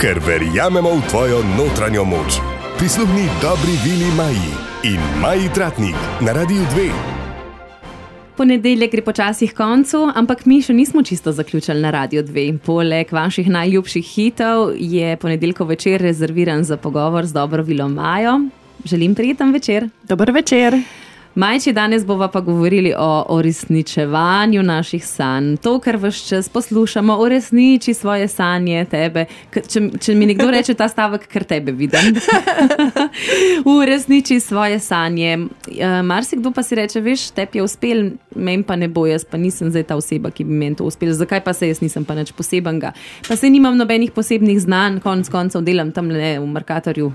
ker verjamemo v tvojo notranjo moč. Prisluhni dobri vili Maji in Maji Tratnik na Radiu 2. Ponedeljek gre počasi k koncu, ampak mi še nismo čisto zaključili na Radio 2. Poleg vaših najljubših hitov je ponedeljko večer rezerviran za pogovor z dobro vilo Majo. Želim prijeten večer. Dober večer. Majči, danes bomo pa govorili o uresničevanju naših sanj. To, kar vse čas poslušamo, uresniči svoje sanje tebe. Če, če mi nekdo reče ta stavek, ker tebe vidim. uresniči svoje sanje. Uh, Marsikdo pa si reče, veš, tebi je uspel, meni pa ne bo, jaz pa nisem zdaj ta oseba, ki bi meni to uspel. Zakaj pa se jaz nisem pa nič posebenega? Pa se nimam nobenih posebnih znanj, konc koncev delam tam le v Merkatorju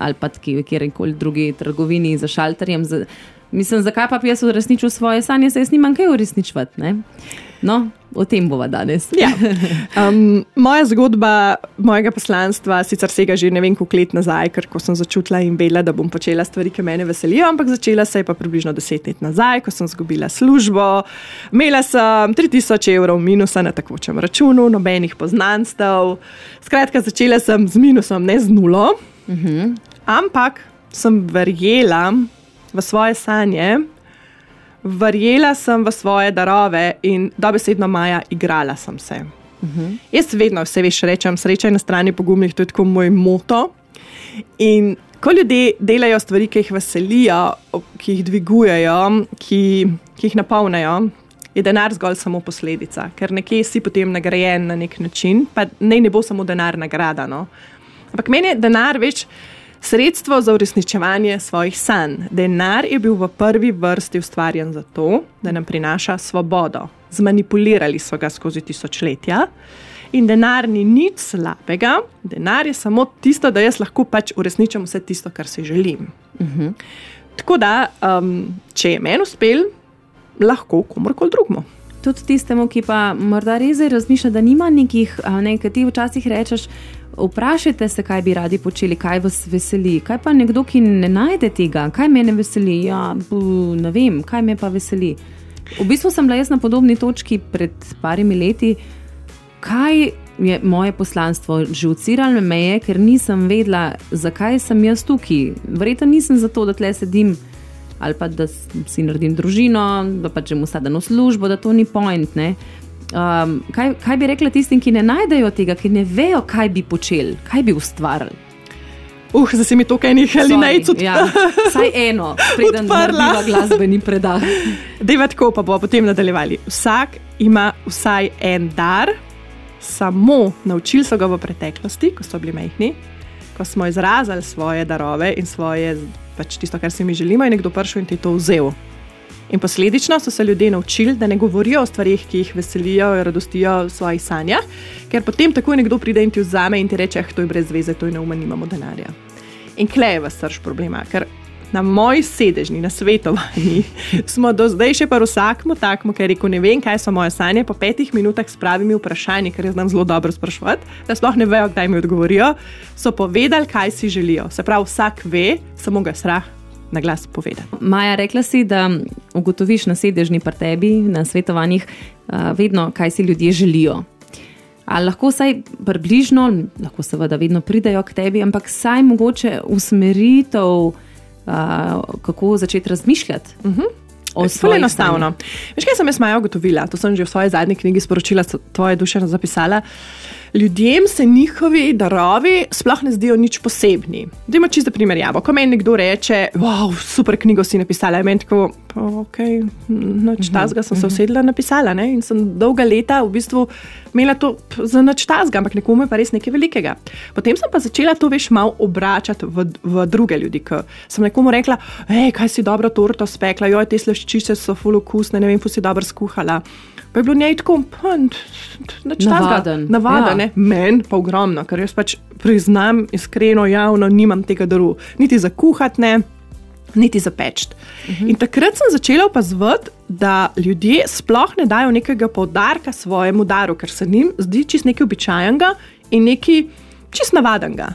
ali pa kjerkoli drugi trgovini za šalterjem. Za, Mislim, zakaj pa bi jaz uresničil svoje sanje, se jaz nimam kaj uresničevati. No, o tem bova danes. Ja. Um, moja zgodba mojega poslanstva sicer sega že ne vem koliko let nazaj, ker ko sem začutila in bela, da bom počela stvari, ki me veselijo, ampak začela se je pa približno deset let nazaj, ko sem izgubila službo. Imela sem 3000 evrov minusa na takočem računu, nobenih poznanstv. Skratka, začela sem z minusom, ne z nulo. Uh mhm. -huh. Ampak sem verjela, v svoje sanje, verjela sem v svoje darove in dobesedno maja igrala sem se. Uh mhm. -huh. Jaz vedno vse veš, rečem, sreča je na strani pogumnih, to je tako moj moto. In ko ljudje delajo stvari, ki jih veselijo, ki jih dvigujejo, ki, ki jih napolnijo, je denar zgolj samo posledica, ker nekje si potem nagrajen na nek način, pa ne, ne bo samo denar nagrada. No? Ampak meni je denar več sredstvo za uresničevanje svojih sanj. Denar je bil v prvi vrsti ustvarjen zato, da nam prinaša svobodo. Zmanipulirali so ga skozi tisočletja. In denar ni nič slabega, denar je samo tisto, da jaz lahko pač uresničim vse tisto, kar si želim. Uh mhm. -huh. Tako da, um, če je meni uspel, lahko komorkoli drugemu. Tudi tistemu, ki pa morda res razmišlja, da nima nekih, nekaj ti včasih rečeš, Vprašajte se, kaj bi radi počeli, kaj vas veseli. Kaj pa nekdo, ki ne najde tega, kaj me ne veseli? Ja, bu, ne vem, kaj me pa veseli. V bistvu sem bila jaz na podobni točki pred parimi leti. Kaj je moje poslanstvo? Žuciralo me je, ker nisem vedela, zakaj sem jaz tukaj. Verjetno nisem zato, da tle sedim ali pa da si naredim družino, da pa če mu sadano službo, da to ni point. Ne? Um, kaj, kaj bi rekla tistim, ki ne najdejo tega, ki ne vejo, kaj bi počeli, kaj bi ustvarili? Uh, zdaj se mi to kaj nekaj ali naj cud. Ja, vsaj eno, preden prva glasbeni predah. Deva tako pa bo potem nadaljevali. Vsak ima vsaj en dar, samo naučili so ga v preteklosti, ko so bili majhni, ko smo izrazili svoje darove in svoje, pač tisto, kar si mi želimo, in nekdo prišel in ti to vzel. In posledično so se ljudje naučili, da ne govorijo o stvarih, ki jih veselijo radostijo v svojih sanjah, ker potem tako nekdo pride in ti vzame in ti reče: ah, To je brez veze, to je neumno, nimamo denarja. In klej je v srč problema, ker na moji sedežni, na svetovanji, smo do zdaj še pa vsakmu takmu, ker rekel: Ne vem, kaj so moje sanje. Po petih minutah s pravimi vprašanji, ker jaz znam zelo dobro sprašovati, da sploh ne vejo, kdaj mi odgovorijo, so povedali, kaj si želijo. Se pravi, vsak ve, samo ga strah na glas povedati. Maja, rekla si, da ugotoviš na sedežni pri tebi, na svetovanjih, vedno, kaj si ljudje želijo. Ali lahko vsaj približno, lahko seveda vedno pridejo k tebi, ampak vsaj mogoče usmeritev, kako začeti razmišljati. Uh. -huh. Zelo enostavno. Veš, kaj sem jaz Maja ugotovila? To sem že v svoji zadnji knjigi sporočila, tvoje duše zapisala. Uh, ljudem se njihovi darovi sploh ne zdijo nič posebni. Dajmo čisto primerjavo. Ko meni nekdo reče, wow, super knjigo si napisala, meni tako, ok, noč mhm, tazga sem se mhm. usedla napisala ne? in sem dolga leta v bistvu imela to za noč tazga, ampak nekomu je pa res nekaj velikega. Potem sem pa začela to veš malo obračati v, v druge ljudi, sem nekomu rekla, hej, kaj si dobro torto spekla, joj, te slaščice so fulukusne, ne vem, fu si dobro skuhala. Pa je bilo njej tako, da je navaden. Navaden, ja. meni pa ogromno, ker jaz pač priznam iskreno, javno, nimam tega daru, niti za kuhati, niti za peč. Uh -huh. In takrat sem začela opazovati, da ljudje sploh ne dajo nekega poudarka svojemu daru, ker se njim zdi čist nekaj običajnega in nekaj čist navadenega.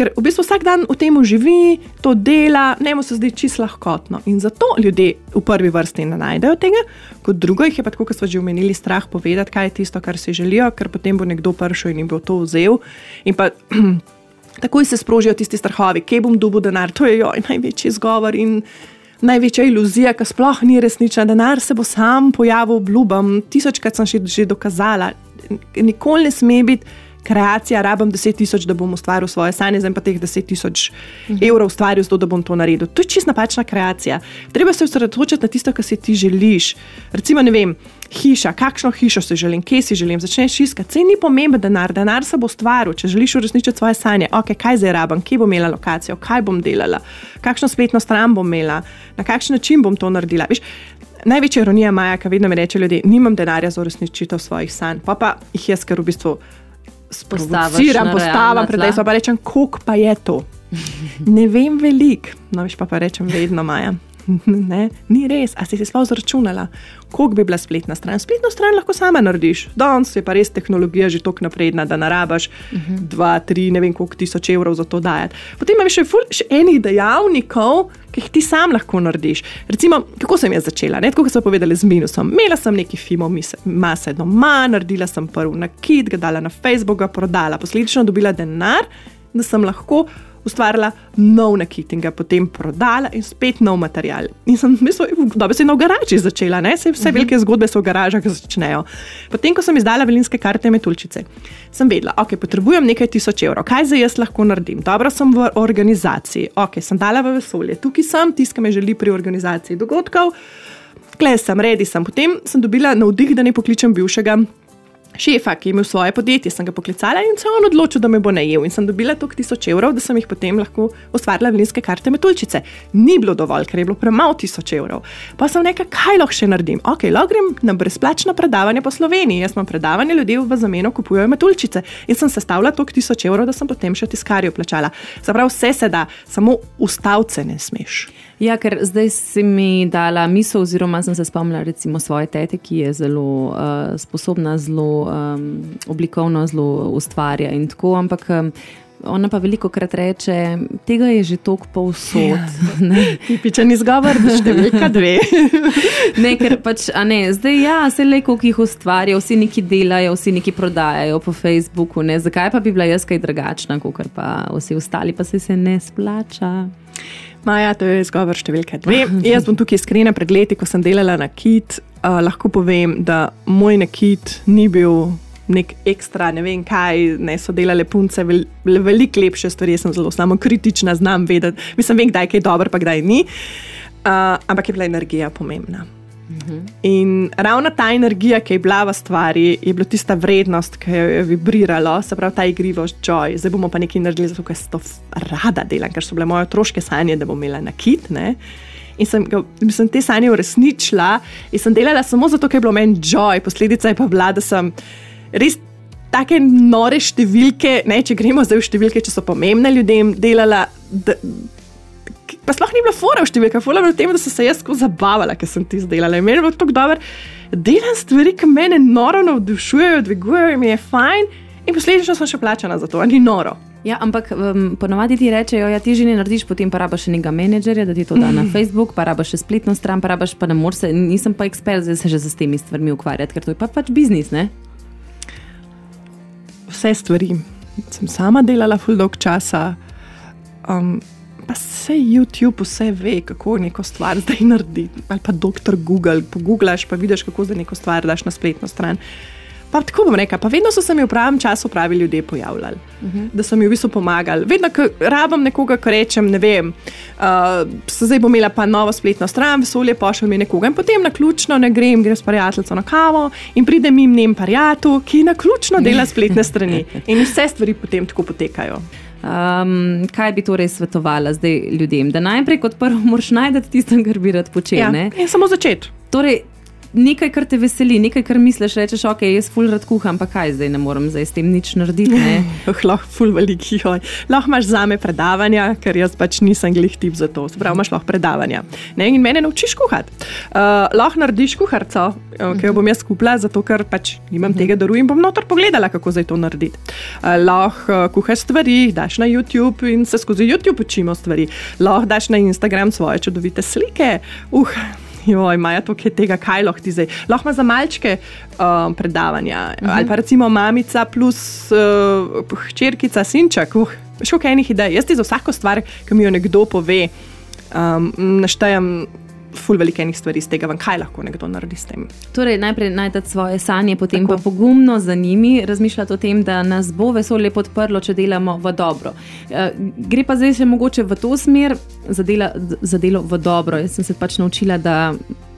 ker v bistvu vsak dan v tem živi, to dela, ne mu se zdi čisto lahkotno. In zato ljudje v prvi vrsti ne najdejo tega, kot drugo jih je pa, kot smo že omenili, strah povedati, kaj je tisto, kar si želijo, ker potem bo nekdo prišel in jim bo to vzel. In pa takoj se sprožijo tisti strahovi, kje bom dobil denar, to je joj, največji izgovor. Največja iluzija, ki sploh ni resnična, denar se bo sam pojavil, obljubam. Tisočkrat sem že, že dokazala, nikoli ne sme biti kreacija, rabim 10 tisoč, da bom ustvaril svoje sanje, zdaj pa teh 10 tisoč mhm. evrov ustvaril, zato da bom to naredil. To je čist napačna kreacija. Treba se osredotočiti na tisto, kar si ti želiš. Recimo, ne vem. Hiša, kakšno hišo si želim, kje si želim, začneš iskati. Cen ni pomemben denar, denar se bo stvaril, če želiš uresničiti svoje sanje. Ok, kaj zdaj rabim, kje bom imela lokacijo, kaj bom delala, kakšno spletno stran bom imela, na kakšen način bom to naredila. Viš, največja ironija Maja, ki vedno mi reče ljudje, nimam denarja za uresničitev svojih sanj, pa pa jih jaz, ker v bistvu sprovociram, postavim pred sabo, pa rečem, koliko pa je to. ne vem veliko, no, veš pa, pa rečem vedno, Maja. Ne, ni res, a si si sploh zračunala, koliko bi bila spletna stran. Spletno stran lahko sama narediš. Danes je pa res tehnologija že tako napredna, da narabaš uh -huh. dva, tri, ne vem koliko tisoč evrov za to dajati. Potem imaš še, še enih dejavnikov, ki jih ti sam lahko narediš. Recimo, kako sem jaz začela, ne? tako kot so povedali z minusom. Imela sem neki film, masa doma, naredila sem prvi nakit, ga dala na Facebook, ga prodala, posledično dobila denar, da sem lahko ustvarila nov nakit in ga potem prodala in spet nov material. In sem mislila, da bi se na garaži začela, ne? vse, vse uh mhm. -huh. velike zgodbe so v garažah začnejo. Potem, ko sem izdala velinske karte metulčice, sem vedela, ok, potrebujem nekaj tisoč evrov, kaj za jaz lahko naredim. Dobro sem v organizaciji, ok, sem dala v vesolje, tukaj sem, tiskam me želi pri organizaciji dogodkov. Klej sem, redi sem. Potem sem dobila navdih, da ne pokličem bivšega šefa, ki je imel svoje podjetje, sem ga poklicala in se on odločil, da me bo najel. In sem dobila toliko tisoč evrov, da sem jih potem lahko ustvarila velinske karte metulčice. Ni bilo dovolj, ker je bilo premalo tisoč evrov. Pa sem nekaj, kaj lahko še naredim. Ok, lahko grem na brezplačno predavanje po Sloveniji. Jaz imam predavanje, ljudje v zameno kupujejo metulčice. In sem sestavila toliko tisoč evrov, da sem potem še tiskarjo plačala. Zaprav vse se da, samo ustavce ne smeš. Ja, ker zdaj si mi dala misel, oziroma sem se spomnila recimo svoje tete, ki je zelo uh, sposobna, zelo um, oblikovno, zelo ustvarja in tako, ampak. Um, Ona pa veliko krat reče, tega je že toliko povsod. Ja, Tipičen izgovor, da številka dve. ne, ker pač, a ne, zdaj ja, se le, koliko jih ustvarja, vsi neki delajo, vsi neki prodajajo po Facebooku, ne, zakaj pa bi bila jaz kaj drugačna, kot pa vsi ostali, pa se se ne splača. Maja, to je izgovor številka dve. Jaz bom tukaj iskrena, pred leti, ko sem delala na kit, uh, lahko povem, da moj nakit ni bil nek ekstra, ne vem kaj, ne so delale punce, vel, veliko lepše stvari. Jaz sem zelo samo kritična, znam vedeti, mislim, vem, kdaj je dobro, pa kdaj ni. Uh, ampak je bila energija pomembna. In ravno ta energija, ki je bila v stvari, je bila tista vrednost, ki je vibrirala, se pravi ta igrivost, joy. Zdaj bomo pa nekaj naredili, zato ker sem to rada delala, ker so bile moje otroške sanje, da bom imela nakit. Ne? In sem, sem te sanje uresničila in sem delala samo zato, ker je bilo meni joy. Posledica je pa bila, da sem res. Take nore številke, ne, če gremo zdaj v številke, če so pomembne ljudem, delala, da, pa sploh ni bila fora v številkah, fora v tem, da sem se jaz tako zabavala, ker sem ti izdelala. In meni je bilo tako dobro, delam stvari, ki me noro navdušujejo, dvigujejo, mi je fajn in posledično sem še plačana za to, ni noro. Ja, ampak um, ponovadi ti rečejo, da ja, ti že ne narediš, potem pa rabaš še nekega menedžerja, da ti to da na Facebook, pa rabaš še spletno stran, pa rabaš pa ne moreš, nisem pa ekspert, zdaj se že z temi stvarmi ukvarjati, ker to je pa pač biznis. Ne? Vse stvari sem sama delala, full dog časa. Um, pa vse YouTube, vse ve, kako neko stvar zdaj narediti. Ali pa doktor Google, pogooglaš, pa vidiš, kako zdaj neko stvar daš na spletno stran. Pa tako bom rekel, pa vedno so se mi v pravem času pravi ljudje pojavljali, uh mhm. -huh. da so mi v bistvu pomagali. Vedno, ko rabim nekoga, ko rečem, ne vem, uh, zdaj bom imela pa novo spletno stran, vesolje pošlje mi nekoga in potem na ključno ne grem, grem s prijateljem na kavo in pride mi mnem parijatu, ki na ključno dela spletne strani in vse stvari potem tako potekajo. Um, kaj bi torej svetovala zdaj ljudem? Da najprej kot prvo moraš najti tisto, kar bi rad počel. Ja, in samo začeti. Torej, nekaj, kar te veseli, nekaj, kar misliš, rečeš, ok, jaz ful rad kuham, pa kaj zdaj ne morem zdaj s tem nič narediti. Oh, lahko ful veliki hoj. Lahko imaš za me predavanja, ker jaz pač nisem glih tip za to. Sprav imaš lahko predavanja. Ne? In mene naučiš kuhati. Uh, lahko narediš kuharco, uh, ki jo bom jaz kupila, zato ker pač nimam tega daru in bom noter pogledala, kako zdaj to narediti. Uh, lahko uh, kuhaš stvari, daš na YouTube in se skozi YouTube učimo stvari. Lahko daš na Instagram svoje čudovite slike. Uh, joj, imajo tukaj tega, kaj lahko ti zdaj. Lahko ima za malčke um, predavanja. Uh -huh. Ali pa recimo mamica plus uh, hčerkica, sinček. Uh, Še kaj enih idej. Jaz ti za vsako stvar, ki mi jo nekdo pove, um, naštejem ful veliko enih stvari iz tega, van, kaj lahko nekdo naredi s tem. Torej, najprej najdete svoje sanje, potem Tako. pa pogumno za njimi razmišljati o tem, da nas bo vesolje podprlo, če delamo v dobro. Eh, gre pa zdaj še mogoče v to smer, za, dela, za delo v dobro. Jaz sem se pač naučila, da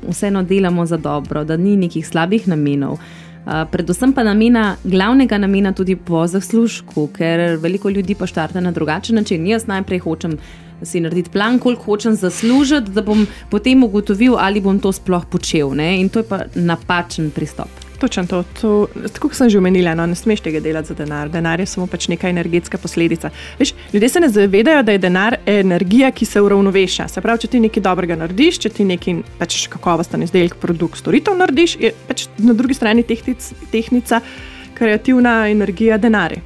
vseeno delamo za dobro, da ni nekih slabih namenov. Uh, predvsem pa namena, glavnega namena tudi po zaslužku, ker veliko ljudi pa štarte na drugačen način. Jaz najprej hočem si narediti plan, koliko hočem zaslužiti, da bom potem ugotovil, ali bom to sploh počel. Ne? In to je pa napačen pristop. Točno to. to tako kot sem že omenila, no, ne smeš tega delati za denar. Denar je samo pač neka energetska posledica. Veš, ljudje se ne zavedajo, da je denar energija, ki se uravnoveša. Se pravi, če ti nekaj dobrega narediš, če ti nekaj pač kakovosten izdelek, produkt, storitev narediš, je pač na drugi strani tehtic, tehnica, kreativna energija denarja.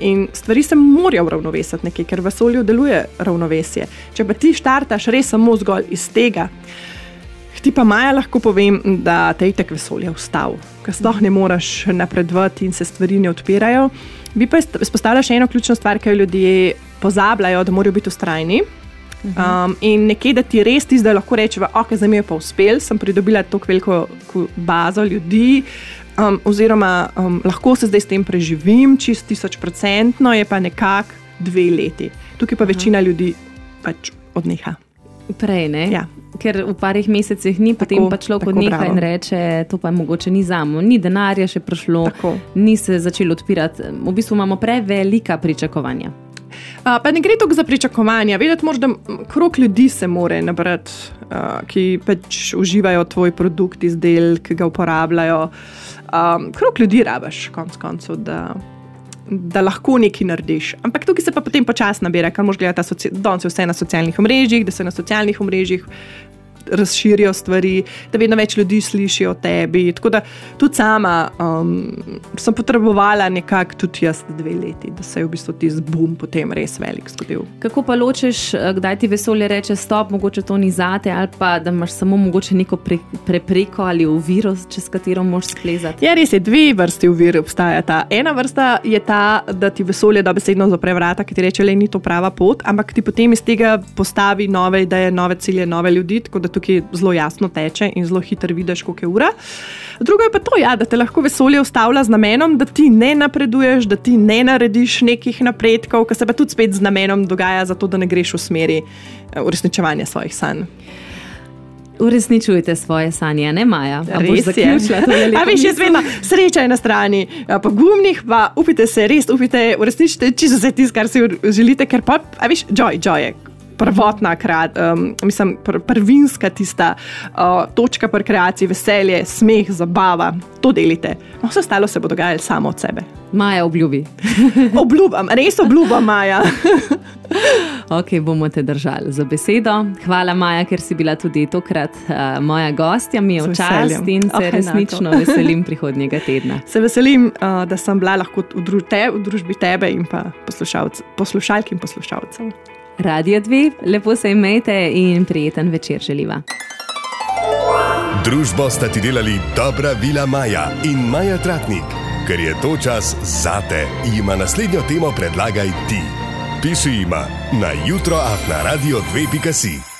In stvari se morajo uravnovesiti nekaj, ker v vesolju deluje ravnovesje. Če pa ti štartaš res samo zgolj iz tega, ti pa Maja lahko povem, da te je tako vesolje ustavil, ker sploh ne moreš napredovati in se stvari ne odpirajo. Bi pa izpostavila še eno ključno stvar, ki jo ljudje pozabljajo, da morajo biti ustrajni. Um, in nekje, da ti res ti zdaj lahko rečeš, da okay, je pa uspel, sem pridobila tako veliko bazo ljudi, um, oziroma um, lahko se zdaj s tem preživim, čist tisoč procentno, je pa nekako dve leti. Tukaj pa večina ljudi pač odneha. Prej ne. Ja. Ker v parih mesecih ni, potem tako, pa človek odneha in reče: To pa mogoče ni za me, ni denarja še prišlo, tako. ni se začelo odpirati. V bistvu imamo prevelika pričakovanja. Uh, pa ne gre toliko za pričakovanja. Vedeti moraš, da krok ljudi se more nabrati, uh, ki pač uživajo tvoj produkt, izdelek, ki ga uporabljajo. Um, krok ljudi rabaš, konc koncev, da, da lahko nekaj narediš. Ampak tukaj se pa potem počasi nabira, kar moš gledati, da je vse na socialnih mrežah, da se na socialnih mrežah razširijo stvari, da vedno več ljudi sliši o tebi. Tako da tudi sama um, sem potrebovala nekako tudi jaz dve leti, da se je v bistvu ti zbum potem res velik zgodil. Kako pa ločeš, eh, kdaj ti vesolje reče: stop, mogoče to ni zate, ali pa da imaš samo mogoče neko pre, prepreko ali uviro, čez katero moš splezati? Ja, res je, dve vrsti uvir obstajata. Ena vrsta je ta, da ti vesolje dobesedno zapre vrata, ki ti reče, da ni to prava pot, ampak ti potem iz tega postavi nove ideje, nove cilje, nove ljudi tukaj zelo jasno teče in zelo hitro vidiš, koliko je ura. Drugo je pa to, ja, da te lahko vesolje ustavlja z namenom, da ti ne napreduješ, da ti ne narediš nekih napredkov, kar se pa tudi spet z namenom dogaja, zato da ne greš v smeri eh, uresničevanja svojih sanj. Uresničujete svoje sanje, ne Maja? Res je. A veš, jaz vedno sreča je na strani pogumnih, pa upite se, res upite uresničiti čisto vse tisto, kar si želite, ker pa, a veš, joy, joy je prvotna, krat, um, mislim, pr prvinska tista uh, točka pri kreaciji, veselje, smeh, zabava, to delite. No, vse ostalo se bo dogajalo samo od sebe. Maja obljubi. obljubam, res obljubam, Maja. ok, bomo te držali za besedo. Hvala, Maja, ker si bila tudi tokrat uh, moja gostja, mi je v čast in se oh, resnično enako. veselim prihodnjega tedna. Se veselim, uh, da sem bila lahko v, dru te, v družbi tebe in pa poslušalk in poslušalcev. Radio 2, lepo se imejte in prijeten večer želiva. Družbo sta ti delali dobra vila Maja in Maja Tratnik. Ker je to čas zate, ima naslednjo temo predlagaj ti. Piši ima na jutro afna radio 2.si.